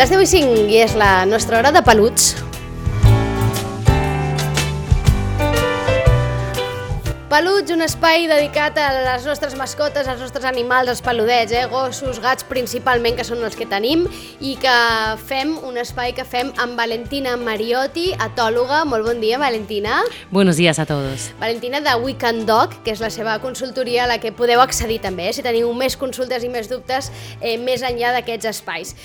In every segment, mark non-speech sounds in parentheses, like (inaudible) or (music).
Les 10 i 5 i és la nostra hora de peluts. Peluts, un espai dedicat a les nostres mascotes, als nostres animals, als peludets, eh? gossos, gats principalment, que són els que tenim, i que fem un espai que fem amb Valentina Mariotti, etòloga. Molt bon dia, Valentina. Buenos días a todos. Valentina de Weekend Dog, que és la seva consultoria a la que podeu accedir també, eh? si teniu més consultes i més dubtes eh, més enllà d'aquests espais.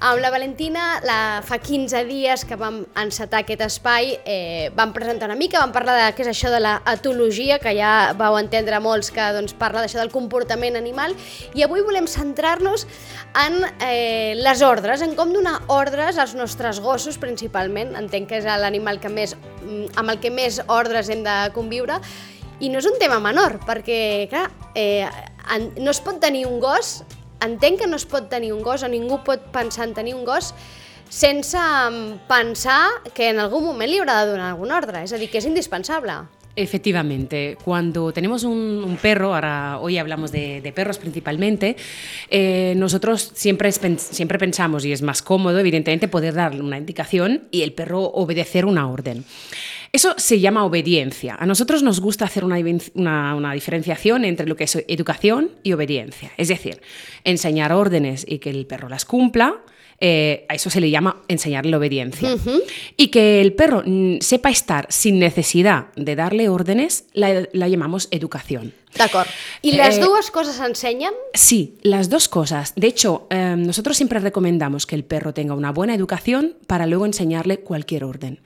Amb la Valentina, la, fa 15 dies que vam encetar aquest espai, eh, vam presentar una mica, vam parlar de què és això de la etologia, que ja vau entendre molts que doncs, parla d'això del comportament animal, i avui volem centrar-nos en eh, les ordres, en com donar ordres als nostres gossos principalment, entenc que és l'animal que més, mm, amb el que més ordres hem de conviure, i no és un tema menor, perquè, clar, eh, en, no es pot tenir un gos, entenc que no es pot tenir un gos, o ningú pot pensar en tenir un gos, sense mm, pensar que en algun moment li haurà de donar algun ordre, és a dir, que és indispensable. Efectivamente, cuando tenemos un, perro, ahora hoy hablamos de, perros principalmente, eh, nosotros siempre, siempre pensamos, y es más cómodo, evidentemente, poder darle una indicación y el perro obedecer una orden. Eso se llama obediencia. A nosotros nos gusta hacer una, una, diferenciación entre lo que es educación y obediencia. Es decir, enseñar órdenes y que el perro las cumpla, eh, a eso se le llama enseñarle obediencia. Uh -huh. Y que el perro mm, sepa estar sin necesidad de darle órdenes, la, la llamamos educación. D'acord. ¿Y las eh, dos cosas enseñan? Sí, las dos cosas. De hecho, eh, nosotros siempre recomendamos que el perro tenga una buena educación para luego enseñarle cualquier orden.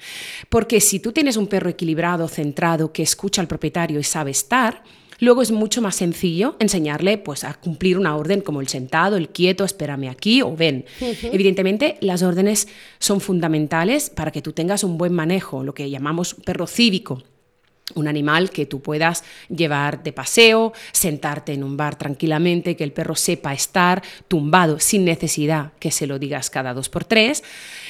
Porque si tú tienes un perro equilibrado, centrado, que escucha al propietario y sabe estar, Luego es mucho más sencillo enseñarle pues, a cumplir una orden como el sentado, el quieto, espérame aquí o ven. Uh -huh. Evidentemente, las órdenes son fundamentales para que tú tengas un buen manejo, lo que llamamos perro cívico un animal que tú puedas llevar de paseo, sentarte en un bar tranquilamente, que el perro sepa estar tumbado sin necesidad que se lo digas cada dos por tres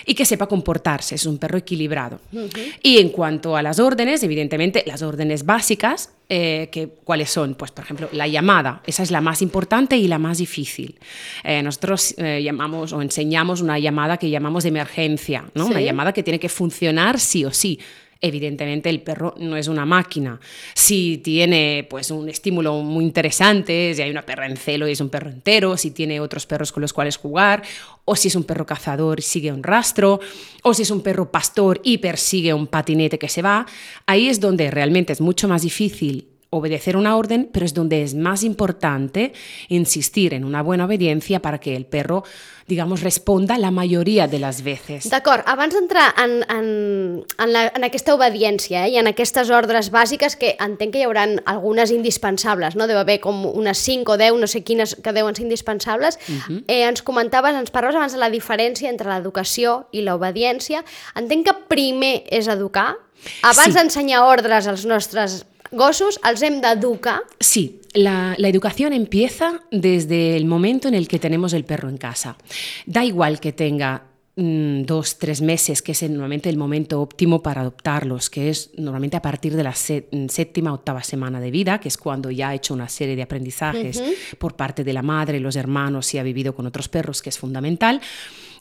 y que sepa comportarse, es un perro equilibrado. Uh -huh. Y en cuanto a las órdenes, evidentemente las órdenes básicas, eh, que, ¿cuáles son? Pues por ejemplo, la llamada, esa es la más importante y la más difícil. Eh, nosotros eh, llamamos o enseñamos una llamada que llamamos de emergencia, ¿no? ¿Sí? una llamada que tiene que funcionar sí o sí Evidentemente el perro no es una máquina. Si tiene pues un estímulo muy interesante, si hay una perra en celo y es un perro entero, si tiene otros perros con los cuales jugar, o si es un perro cazador y sigue un rastro, o si es un perro pastor y persigue un patinete que se va, ahí es donde realmente es mucho más difícil obedecer una orden, pero es donde es más importante insistir en una buena obediencia para que el perro, digamos, responda la majoria de les veces. D'acord, abans d'entrar en, en, en, la, en aquesta obediència eh, i en aquestes ordres bàsiques, que entenc que hi haurà algunes indispensables, no? deu haver com unes 5 o 10, no sé quines que deuen ser indispensables, uh -huh. eh, ens comentaves, ens parlaves abans de la diferència entre l'educació i l'obediència. Entenc que primer és educar, abans sí. d'ensenyar ordres als nostres gossos els hem d'educar? Sí, la, la, educación empieza desde el momento en el que tenemos el perro en casa. Da igual que tenga mmm, dos, tres meses, que es normalmente el momento óptimo para adoptarlos, que es normalmente a partir de la séptima, octava semana de vida, que es cuando ya ha hecho una serie de aprendizajes uh -huh. por parte de la madre, los hermanos y ha vivido con otros perros, que es fundamental.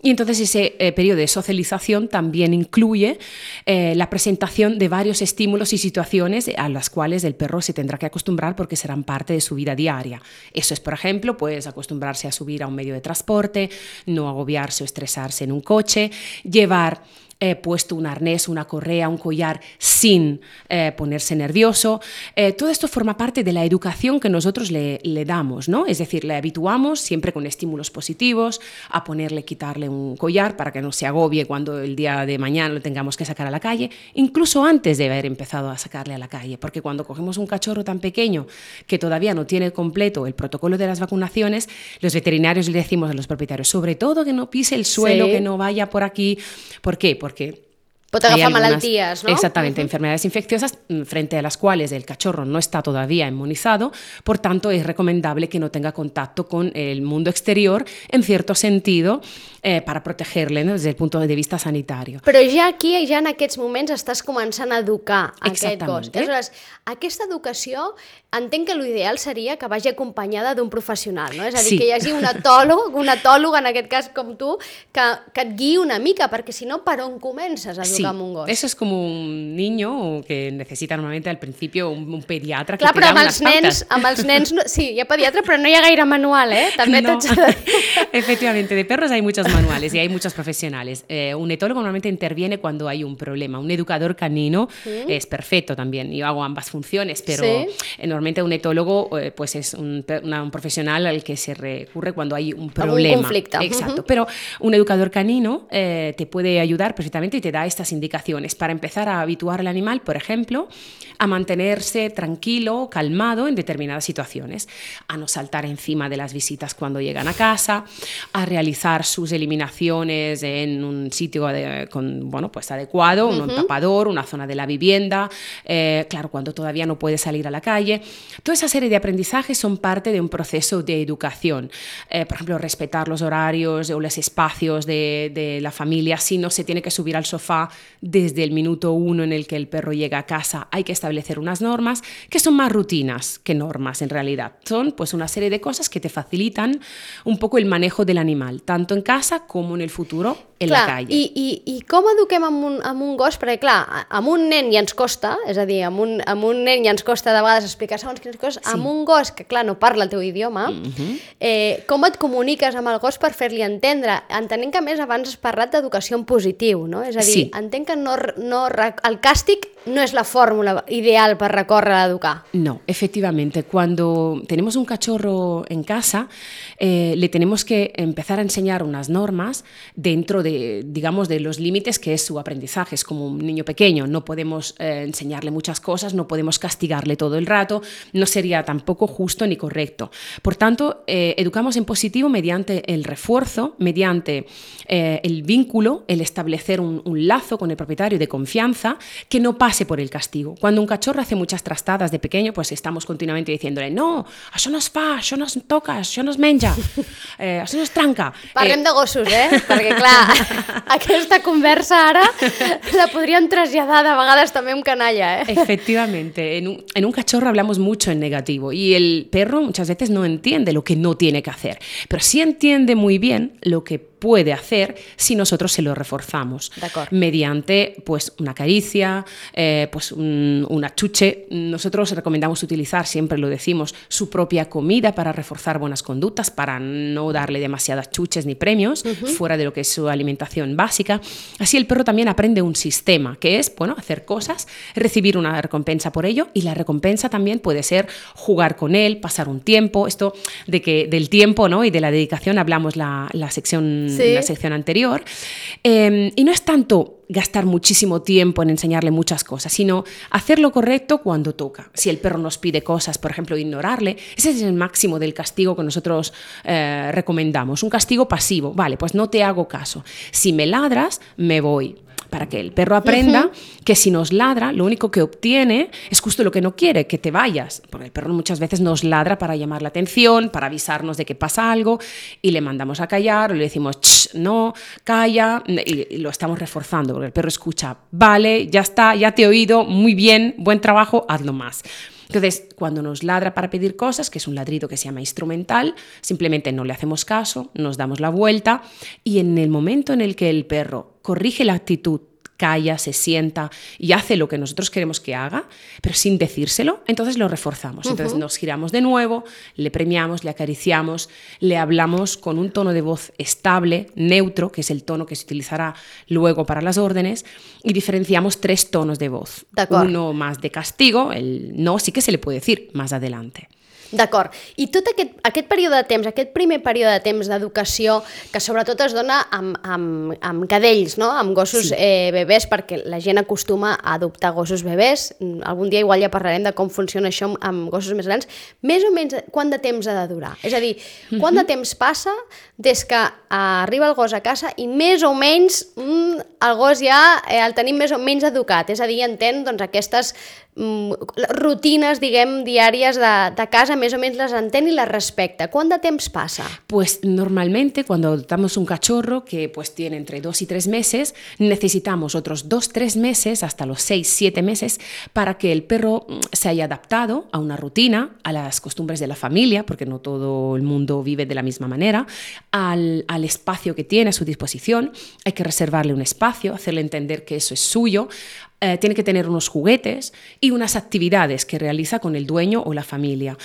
Y entonces ese eh, periodo de socialización también incluye eh, la presentación de varios estímulos y situaciones a las cuales el perro se tendrá que acostumbrar porque serán parte de su vida diaria. Eso es, por ejemplo, pues acostumbrarse a subir a un medio de transporte, no agobiarse o estresarse en un coche, llevar eh, puesto un arnés, una correa, un collar sin eh, ponerse nervioso. Eh, todo esto forma parte de la educación que nosotros le, le, damos, ¿no? Es decir, le habituamos siempre con estímulos positivos a ponerle, quitarle un collar para que no se agobie cuando el día de mañana lo tengamos que sacar a la calle, incluso antes de haber empezado a sacarle a la calle, porque cuando cogemos un cachorro tan pequeño que todavía no tiene completo el protocolo de las vacunaciones, los veterinarios le decimos a los propietarios, sobre todo que no pise el suelo, sí. que no vaya por aquí. ¿Por qué? Porque porque Pot agafar malalties, ¿no? Exactamente, uh -huh. enfermedades infecciosas mm, frente a las cuales el cachorro no está todavía inmunizado, por tanto es recomendable que no tenga contacto con el mundo exterior en cierto sentido eh, para protegerle no? desde el punto de vista sanitario. Però ja aquí, ja en aquests moments, estàs començant a educar aquest gos. Aleshores, aquesta educació entenc que l'ideal seria que vagi acompanyada d'un professional, no? És a dir, sí. que hi hagi un etòleg, un etòleg, en aquest cas com tu, que, que et guiï una mica, perquè si no, per on comences a educar sí. un? Eso es como un niño que necesita normalmente al principio un, un pediatra Clar, que te però amb els nens, amb els nens, no, sí, hi ha pediatre, però no hi ha gaire manual, eh? També No. (laughs) Efectivamente, de perros hay muchos manuales y hay muchos profesionales. Eh, un etólogo normalmente interviene cuando hay un problema. Un educador canino es perfecto también. Yo hago ambas funciones, pero Sí. normalmente un etólogo eh, pues es un, una- un profesional al que se recurre cuando hay un problema. conflicto. Exacto. Ujú. Pero un educador canino eh, te puede ayudar perfectamente y te da estas indicaciones para empezar a habituar al animal, por ejemplo, a mantenerse tranquilo, calmado en determinadas situaciones, a no saltar encima de las visitas cuando llegan a casa, a realizar sus eliminaciones en un sitio con, bueno, pues adecuado, un tapador, una zona de la vivienda, eh, claro, cuando todavía no puede salir a la calle. Toda esa serie de aprendizajes son parte de un proceso de educación. Eh, por ejemplo, respetar los horarios o los espacios de, de la familia. Si no se tiene que subir al sofá desde el minuto uno en el que el perro llega a casa, hay que establecer unas normas que son más rutinas que normas en realidad. Son pues una serie de cosas que te facilitan un poco el manejo del animal, tanto en casa como en el futuro en clar, la calle. I, i, I com eduquem amb un, amb un gos? Perquè, clar, a- amb un nen ja ens costa, és a dir, amb un, amb un nen ja ens costa de vegades explicar segons quines coses, sí. amb un gos que, clar, no parla el teu idioma, mm -hmm. eh, com et comuniques amb el gos per fer-li entendre? Entenent que, a més, abans has parlat d'educació en positiu, no? És a dir, Sí. Entenc que no, no, el càstig no és la fórmula ideal per recórrer a educar. No, efectivamente, cuando tenemos un cachorro en casa, eh, le tenemos que empezar a enseñar unas normas dentro de, digamos, de los límites que es su aprendizaje. Es como un niño pequeño, no podemos eh, enseñarle muchas cosas, no podemos castigarle todo el rato, no sería tampoco justo ni correcto. Por tanto, eh, educamos en positivo mediante el refuerzo, mediante eh, el vínculo, el establecer un, un lazo con el propietario de confianza que no pase por el castigo. Cuando un cachorro hace muchas trastadas de pequeño, pues estamos continuamente diciéndole, no, això no es fa, això no es toca, això no es menja, (laughs) eh, això no es tranca. Parlem Eh, de gossos, eh? Perquè, clar, (laughs) aquesta conversa ara la podríem traslladar de vegades també amb canalla, eh? Efectivamente, en un, en un cachorro hablamos mucho en negativo y el perro muchas veces no entiende lo que no tiene que hacer, pero sí entiende muy bien lo que puede hacer si nosotros se lo reforzamos mediante pues una caricia, eh, pues un, un achuche. Nosotros recomendamos utilizar, siempre lo decimos, su propia comida para reforzar buenas conductas, para no darle demasiadas chuches ni premios fuera de lo que es su alimentación básica. Así el perro también aprende un sistema, que es bueno, hacer cosas, recibir una recompensa por ello y la recompensa también puede ser jugar con él, pasar un tiempo. Esto de que del tiempo ¿no? y de la dedicación hablamos la, la sección Sí. la sección anterior. Eh, y no es tanto gastar muchísimo tiempo en enseñarle muchas cosas, sino hacer lo correcto cuando toca. Si el perro nos pide cosas, por ejemplo, ignorarle, ese es el máximo del castigo que nosotros eh, recomendamos. Un castigo pasivo, vale, pues no te hago caso. Si me ladras, me voy. Para que el perro aprenda que si nos ladra, lo único que obtiene es justo lo que no quiere, que te vayas. Porque el perro muchas veces nos ladra para llamar la atención, para avisarnos de que pasa algo, y le mandamos a callar, o le decimos, "Ch, no, calla, y, y lo estamos reforzando, porque el perro escucha, vale, ya está, ya te he oído, muy bien, buen trabajo, hazlo más. Entonces, cuando nos ladra para pedir cosas, que es un ladrido que se llama instrumental, simplemente no le hacemos caso, nos damos la vuelta y en el momento en el que el perro corrige la actitud, calla, se sienta y hace lo que nosotros queremos que haga, pero sin decírselo, entonces lo reforzamos. Entonces nos giramos de nuevo, le premiamos, le acariciamos, le hablamos con un tono de voz estable, neutro, que es el tono que se utilizará luego para las órdenes, y diferenciamos tres tonos de voz. Uno más de castigo, el no sí que se le puede decir más adelante. D'acord. I tot aquest, aquest període de temps, aquest primer període de temps d'educació, que sobretot es dona amb, amb, amb cadells, no? amb gossos sí. eh, bebès, perquè la gent acostuma a adoptar gossos bebès. Algun dia igual ja parlarem de com funciona això amb, amb gossos més grans. Més o menys, quant de temps ha de durar? És a dir, quant uh -huh. de mhm. temps passa des que arriba el gos a casa i més o menys mm, el gos ja eh, el tenim més o menys educat? És a dir, entén doncs, aquestes Mm, rutines, diguem, diàries de, de casa, més o menys les entén y las respecta. ¿Cuánto tiempo pasa? Pues normalmente cuando adoptamos un cachorro que pues tiene entre dos y tres meses, necesitamos otros dos, tres meses, hasta los seis, siete meses, para que el perro mm, se haya adaptado a una rutina, a las costumbres de la familia, porque no todo el mundo vive de la misma manera, al, al espacio que tiene a su disposición. Hay que reservarle un espacio, hacerle entender que eso es suyo, eh, tiene que tener unos juguetes y unas actividades que realiza con el dueño o la familia.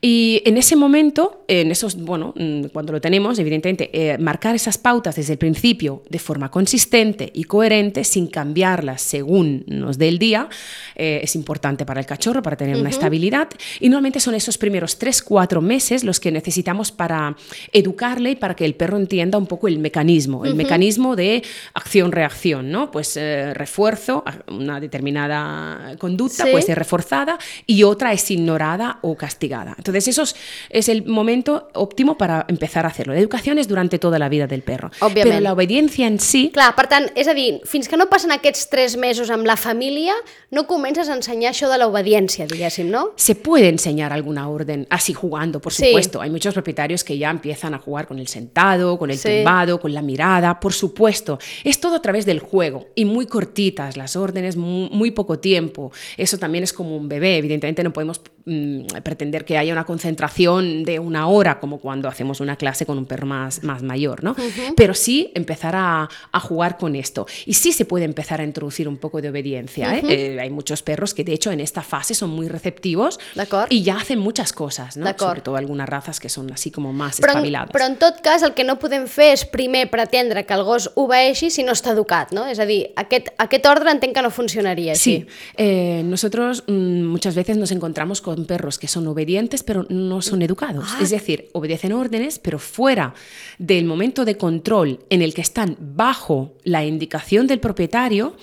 Y en ese momento, en esos, bueno, mm, cuando lo tenemos, evidentemente, eh, marcar esas pautas desde el principio de forma consistente y coherente, sin cambiarlas según nos dé el día, eh, es importante para el cachorro, para tener una estabilidad. Y normalmente son esos primeros tres, cuatro meses los que necesitamos para educarle y para que el perro entienda un poco el mecanismo, el mecanismo de acción-reacción, ¿no? Pues refuerzo, una determinada conducta puede ser reforzada y otra es ignorada o castigada. Entonces, eso es, el momento óptimo para empezar a hacerlo. La educación es durante toda la vida del perro. Pero la obediencia en sí... Clar, per tant, és a dir, fins que no passen aquests tres mesos amb la familia, no comences a ensenyar això de la obediencia, diguéssim, ¿no? Se puede enseñar alguna orden, así jugando, por supuesto. Hay muchos propietarios que ya empiezan a jugar con el sentado, con el tumbado, con la mirada, por supuesto. Es todo a través del juego y muy cortitas las órdenes es muy, poco tiempo. Eso también es como un bebé. Evidentemente no podemos mm, pretender que haya una concentración de una hora como cuando hacemos una clase con un perro más, más mayor, ¿no? Pero sí empezar a, jugar con esto. Y sí se puede empezar a introducir un poco de obediencia. ¿eh? Eh, hay muchos perros que de hecho en esta fase son muy receptivos y ya hacen muchas cosas, ¿no? Sobre todo algunas razas que son así como más però, espabiladas. Però en tot cas el que no podem fer és primer pretendre que el gos obeeixi si no està educat, no? És a dir, aquest, aquest ordre entenc que no funcionaría así. Sí, eh, nosotros mm, muchas veces nos encontramos con perros que son obedientes pero no son educados. Ah. Es decir, obedecen órdenes pero fuera del momento de control en el que están bajo la indicación del propietario,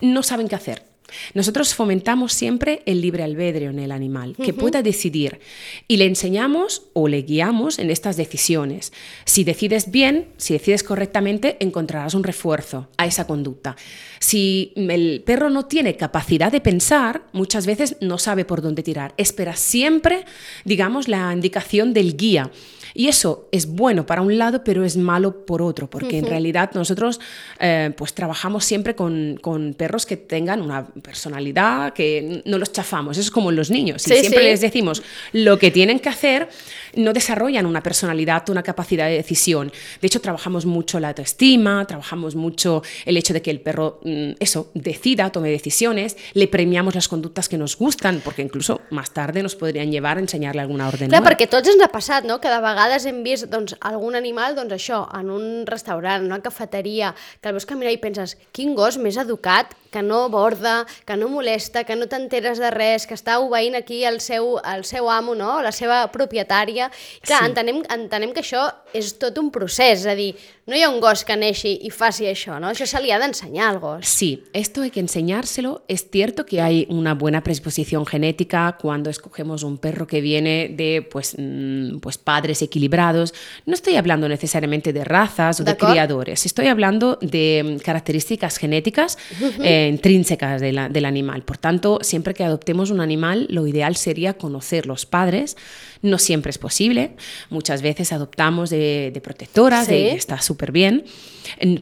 no saben qué hacer. Nosotros fomentamos siempre el libre albedrío en el animal, que pueda decidir y le enseñamos o le guiamos en estas decisiones. Si decides bien, si decides correctamente, encontrarás un refuerzo a esa conducta. Si el perro no tiene capacidad de pensar, muchas veces no sabe por dónde tirar. Espera siempre, digamos, la indicación del guía. Y eso es bueno para un lado, pero es malo por otro, porque en realidad nosotros eh, pues trabajamos siempre con, con, perros que tengan una personalidad, que no los chafamos, eso es como los niños, si siempre les decimos lo que tienen que hacer, no desarrollan una personalidad, una capacidad de decisión. De hecho, trabajamos mucho la autoestima, trabajamos mucho el hecho de que el perro, mm, eso, decida, tome decisiones, le premiamos las conductas que nos gustan, porque incluso más tarde nos podrían llevar a enseñarle alguna orden Clar, perquè tots ens ha passat, no? Cada vegades hem vist doncs, algun animal, doncs això, en un restaurant, en una cafeteria, que el veus caminar i penses, quin gos més educat, que no borda, que no molesta, que no t'enteres de res, que està obeint aquí el seu, el seu amo, no? la seva propietària. Clar, sí. entenem, entenem que això és tot un procés, és a dir, no hi ha un gos que neixi y faci això, ¿no? Això se li ha d'ensenyar al gos. Sí, esto hay que enseñárselo. Es cierto que hay una buena predisposición genética cuando escogemos un perro que viene de pues, mm, pues padres equilibrados. No estoy hablando necesariamente de razas o de criadores, estoy hablando de mm, características genéticas eh, intrínsecas de la, del animal. Por tanto, siempre que adoptemos un animal, lo ideal sería conocer los padres. No siempre es posible. Muchas veces adoptamos de, de protectoras, sí. de, está súper bien,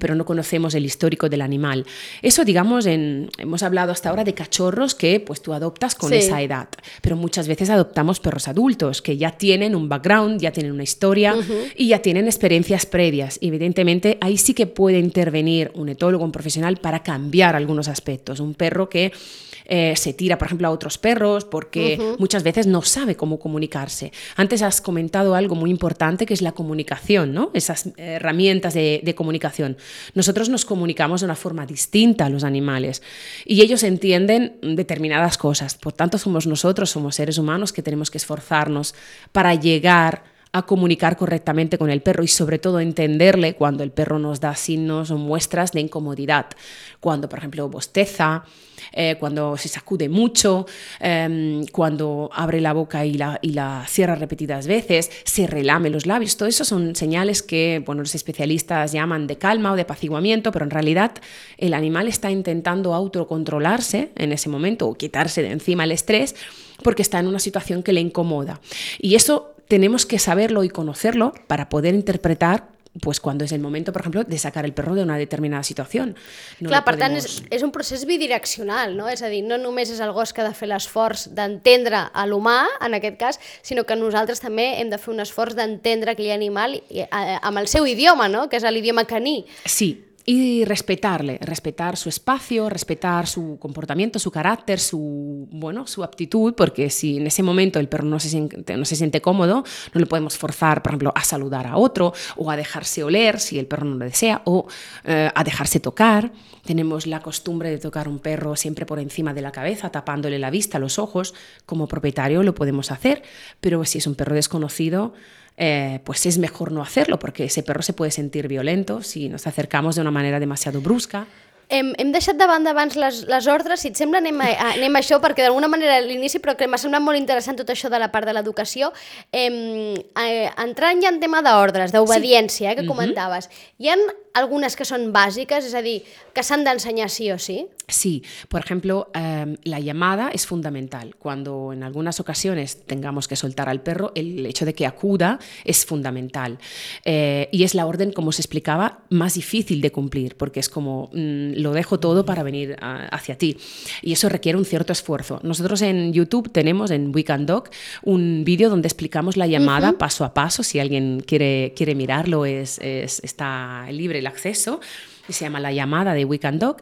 pero no conocemos el histórico del animal. Eso, digamos, en, hemos hablado hasta ahora de cachorros que pues tú adoptas con esa edad, pero muchas veces adoptamos perros adultos que ya tienen un background, ya tienen una historia y ya tienen experiencias previas. Evidentemente, ahí sí que puede intervenir un etólogo, un profesional para cambiar algunos aspectos. Un perro que eh, se tira, por ejemplo, a otros perros porque muchas veces no sabe cómo comunicarse. Antes has comentado algo muy importante que es la comunicación, ¿no? Esas herramientas de, de comunicación. Nosotros nos comunicamos de una forma distinta a los animales y ellos entienden determinadas cosas. Por tanto, somos nosotros, somos seres humanos que tenemos que esforzarnos para llegar a comunicar correctamente con el perro y sobre todo entenderle cuando el perro nos da signos o muestras de incomodidad. Cuando, por ejemplo, bosteza, eh, cuando se sacude mucho, em, cuando abre la boca y la, y la cierra repetidas veces, se relame los labios. Todo eso son señales que bueno, los especialistas llaman de calma o de apaciguamiento, pero en realidad el animal está intentando autocontrolarse en ese momento o quitarse de encima el estrés porque está en una situación que le incomoda. Y eso tenemos que saberlo y conocerlo para poder interpretar pues cuando és el moment, per exemple, de sacar el perro d'una determinada situació. No Clar, per podemos... tant, és, és un procés bidireccional, no? És a dir, no només és el gos que ha de fer l'esforç d'entendre a l'humà, en aquest cas, sinó que nosaltres també hem de fer un esforç d'entendre aquell animal eh, amb el seu idioma, no? Que és l'idioma caní. Sí, y respetarle, respetar su espacio, respetar su comportamiento, su carácter, su, bueno, su aptitud, porque si en ese momento el perro no se, siente, no se siente cómodo, no le podemos forzar, por ejemplo, a saludar a otro o a dejarse oler si el perro no lo desea o eh, a dejarse tocar. Tenemos la costumbre de tocar un perro siempre por encima de la cabeza, tapándole la vista, los ojos. Como propietario lo podemos hacer, pero si es un perro desconocido, eh, pues es mejor no hacerlo porque ese perro se puede sentir violento si nos acercamos de una manera demasiado brusca. Hem, hem deixat de banda abans les, les ordres, si et sembla anem a, anem a això, perquè d'alguna manera a l'inici, però que m'ha semblat molt interessant tot això de la part de l'educació, eh, entrant ja en tema d'ordres, d'obediència, sí. eh, que comentaves, uh -huh. hi ha algunes que són bàsiques, és a dir, que s'han d'ensenyar sí o sí? Sí, por ejemplo, eh, la llamada es fundamental. Cuando en algunas ocasiones tengamos que soltar al perro, el hecho de que acuda es fundamental. Eh, y es la orden, como se explicaba, más difícil de cumplir, porque es como mmm, lo dejo todo para venir a, hacia ti. Y eso requiere un cierto esfuerzo. Nosotros en YouTube tenemos, en Weekend Dog, un vídeo donde explicamos la llamada uh -huh. paso a paso. Si alguien quiere, quiere mirarlo, es, es, está libre acceso que se llama La llamada de Weekend Dog.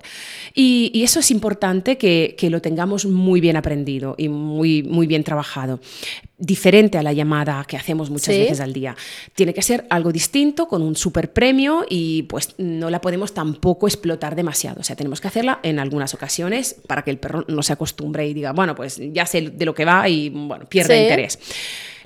Y, y eso es importante que, que, lo tengamos muy bien aprendido y muy, muy bien trabajado. Diferente a la llamada que hacemos muchas ¿Sí? veces al día. Tiene que ser algo distinto, con un super premio y pues no la podemos tampoco explotar demasiado. O sea, tenemos que hacerla en algunas ocasiones para que el perro no se acostumbre y diga, bueno, pues ya sé de lo que va y bueno, pierda ¿Sí? interés.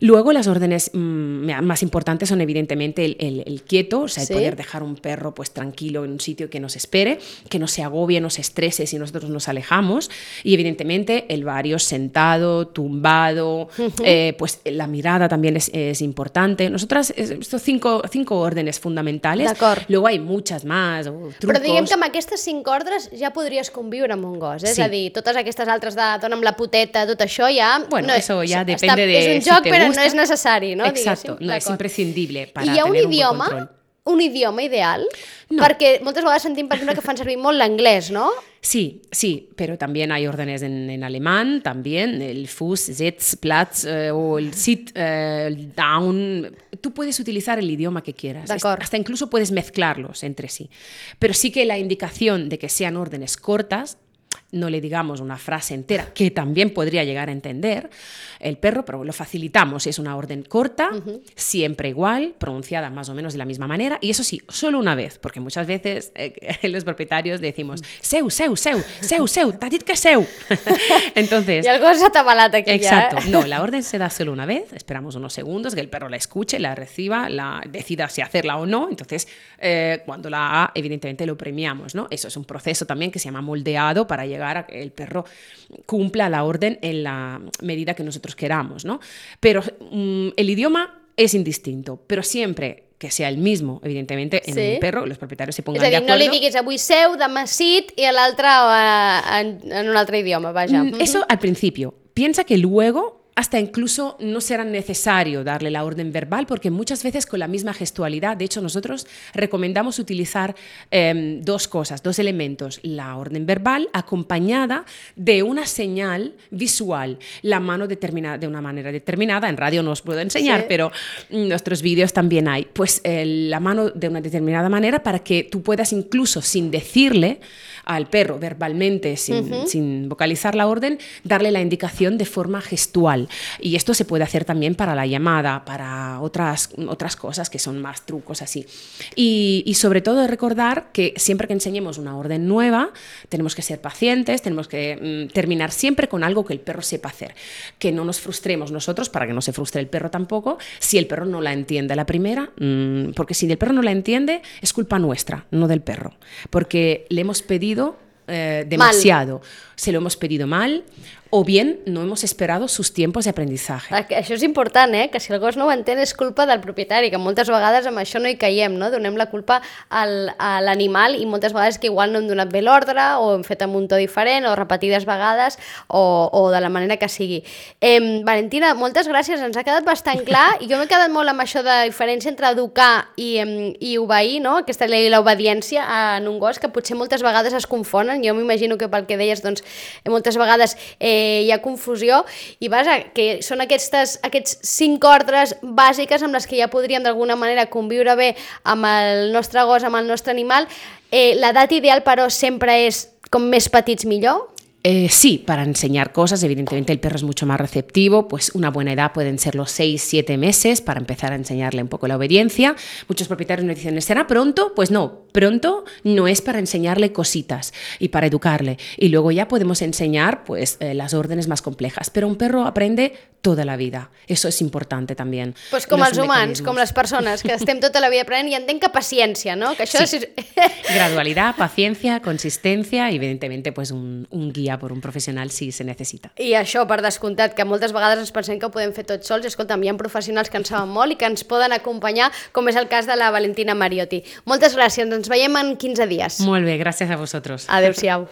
Luego las órdenes mmm, más importantes son evidentemente el, el, el quieto, o sea, el ¿Sí? poder dejar un perro pues tranquilo en un sitio que nos espere, que no se agobie, no se estrese si nosotros nos alejamos y evidentemente el varios sentado, tumbado, uh -huh. eh, pues la mirada también es, es importante. Nosotras, estos cinco, cinco órdenes fundamentales, luego hay muchas más, o trucos... Però diguem que amb aquestes cinc ordres ja podries conviure amb un gos, eh? sí. és a dir, totes aquestes altres de dona'm la puteta, tot això ja... Bueno, no, eso ya depende està, de és un joc, si no és necessari, no? Exacto, no és imprescindible para I hi ha un idioma, un, un idioma ideal? No. Perquè moltes vegades sentim, per exemple, que fan servir molt l'anglès, no? Sí, sí, pero también hay órdenes en, en alemán, también el Fuß, Sitz, Platz eh, o el Sit, eh, el Down. Tú puedes utilizar el idioma que quieras. Hasta incluso puedes mezclarlos entre sí. Pero sí que la indicación de que sean órdenes cortas no le digamos una frase entera, que también podría llegar a entender el perro, pero lo facilitamos. Es una orden corta, uh -huh. siempre igual, pronunciada más o menos de la misma manera, y eso sí, solo una vez, porque muchas veces eh, (laughs) los propietarios decimos, seu, seu, seu, seu, seu, t'ha dit que seu. (laughs) Entonces... Y algo tabalat aquí Exacto. ya, ¿eh? No, la orden se da solo una vez, esperamos unos segundos que el perro la escuche, la reciba, la decida si hacerla o no, entonces eh, cuando la haga, evidentemente lo premiamos, ¿no? Eso es un proceso también que se llama moldeado para llegar llegar a que el perro cumpla la orden en la medida que nosotros queramos, ¿no? Pero um, el idioma es indistinto, pero siempre que sea el mismo, evidentemente, en sí. un perro, los propietarios se pongan és a dir, de acuerdo. no li diguis avui seu, demà sit i l'altre uh, en, en un altre idioma, vaja. Mm, eso al principio. Piensa que luego hasta incluso no será necesario darle la orden verbal porque muchas veces con la misma gestualidad, de hecho nosotros recomendamos utilizar eh, dos cosas, dos elementos, la orden verbal acompañada de una señal visual, la mano determinada de una manera determinada, en radio no os puedo enseñar, sí. pero en nuestros vídeos también hay, pues eh, la mano de una determinada manera para que tú puedas incluso sin decirle al perro verbalmente, sin, uh -huh. sin vocalizar la orden, darle la indicación de forma gestual. Y esto se puede hacer también para la llamada, para otras, otras cosas que son más trucos así. Y, y, sobre todo recordar que siempre que enseñemos una orden nueva, tenemos que ser pacientes, tenemos que mm, terminar siempre con algo que el perro sepa hacer. Que no nos frustremos nosotros, para que no se frustre el perro tampoco, si el perro no la entiende la primera, mmm, porque si el perro no la entiende, es culpa nuestra, no del perro. Porque le hemos pedido eh, demasiado. Mal. Se lo hemos pedido mal o bien no hemos esperado sus tiempos de aprendizaje. Això és important, eh? que si el gos no ho entén és culpa del propietari, que moltes vegades amb això no hi caiem, no? donem la culpa al, a l'animal i moltes vegades que igual no hem donat bé l'ordre o hem fet amb un to diferent o repetides vegades o, o de la manera que sigui. Eh, Valentina, moltes gràcies, ens ha quedat bastant clar (laughs) i jo m'he quedat molt amb això de diferència entre educar i, i obeir, no? aquesta llei l'obediència en un gos que potser moltes vegades es confonen, jo m'imagino que pel que deies doncs, moltes vegades eh, eh, hi ha confusió i vaja, que són aquestes, aquests cinc ordres bàsiques amb les que ja podríem d'alguna manera conviure bé amb el nostre gos, amb el nostre animal. Eh, L'edat ideal, però, sempre és com més petits millor? Eh, sí, para enseñar cosas, evidentemente el perro es mucho más receptivo, pues una buena edad pueden ser los 6, 7 meses para empezar a enseñarle un poco la obediencia. Muchos propietarios me dicen, ¿será pronto? Pues no, pronto no es para enseñarle cositas y para educarle. Y luego ya podemos enseñar pues eh, las órdenes más complejas. Pero un perro aprende toda la vida. Eso es importante también. Pues com els humans, com les persones, que estem tota la vida aprenent i entenc que paciència, no? Que això sí. és... Gradualidad, paciencia, consistencia y evidentemente pues un, un guía por un professional si se necessita. I això, per descomptat, que moltes vegades ens pensem que ho podem fer tots sols, i escolta'm, hi ha professionals que en saben molt i que ens poden acompanyar, com és el cas de la Valentina Mariotti. Moltes gràcies, ens veiem en 15 dies. Molt bé, gràcies a vosaltres. Adéu-siau.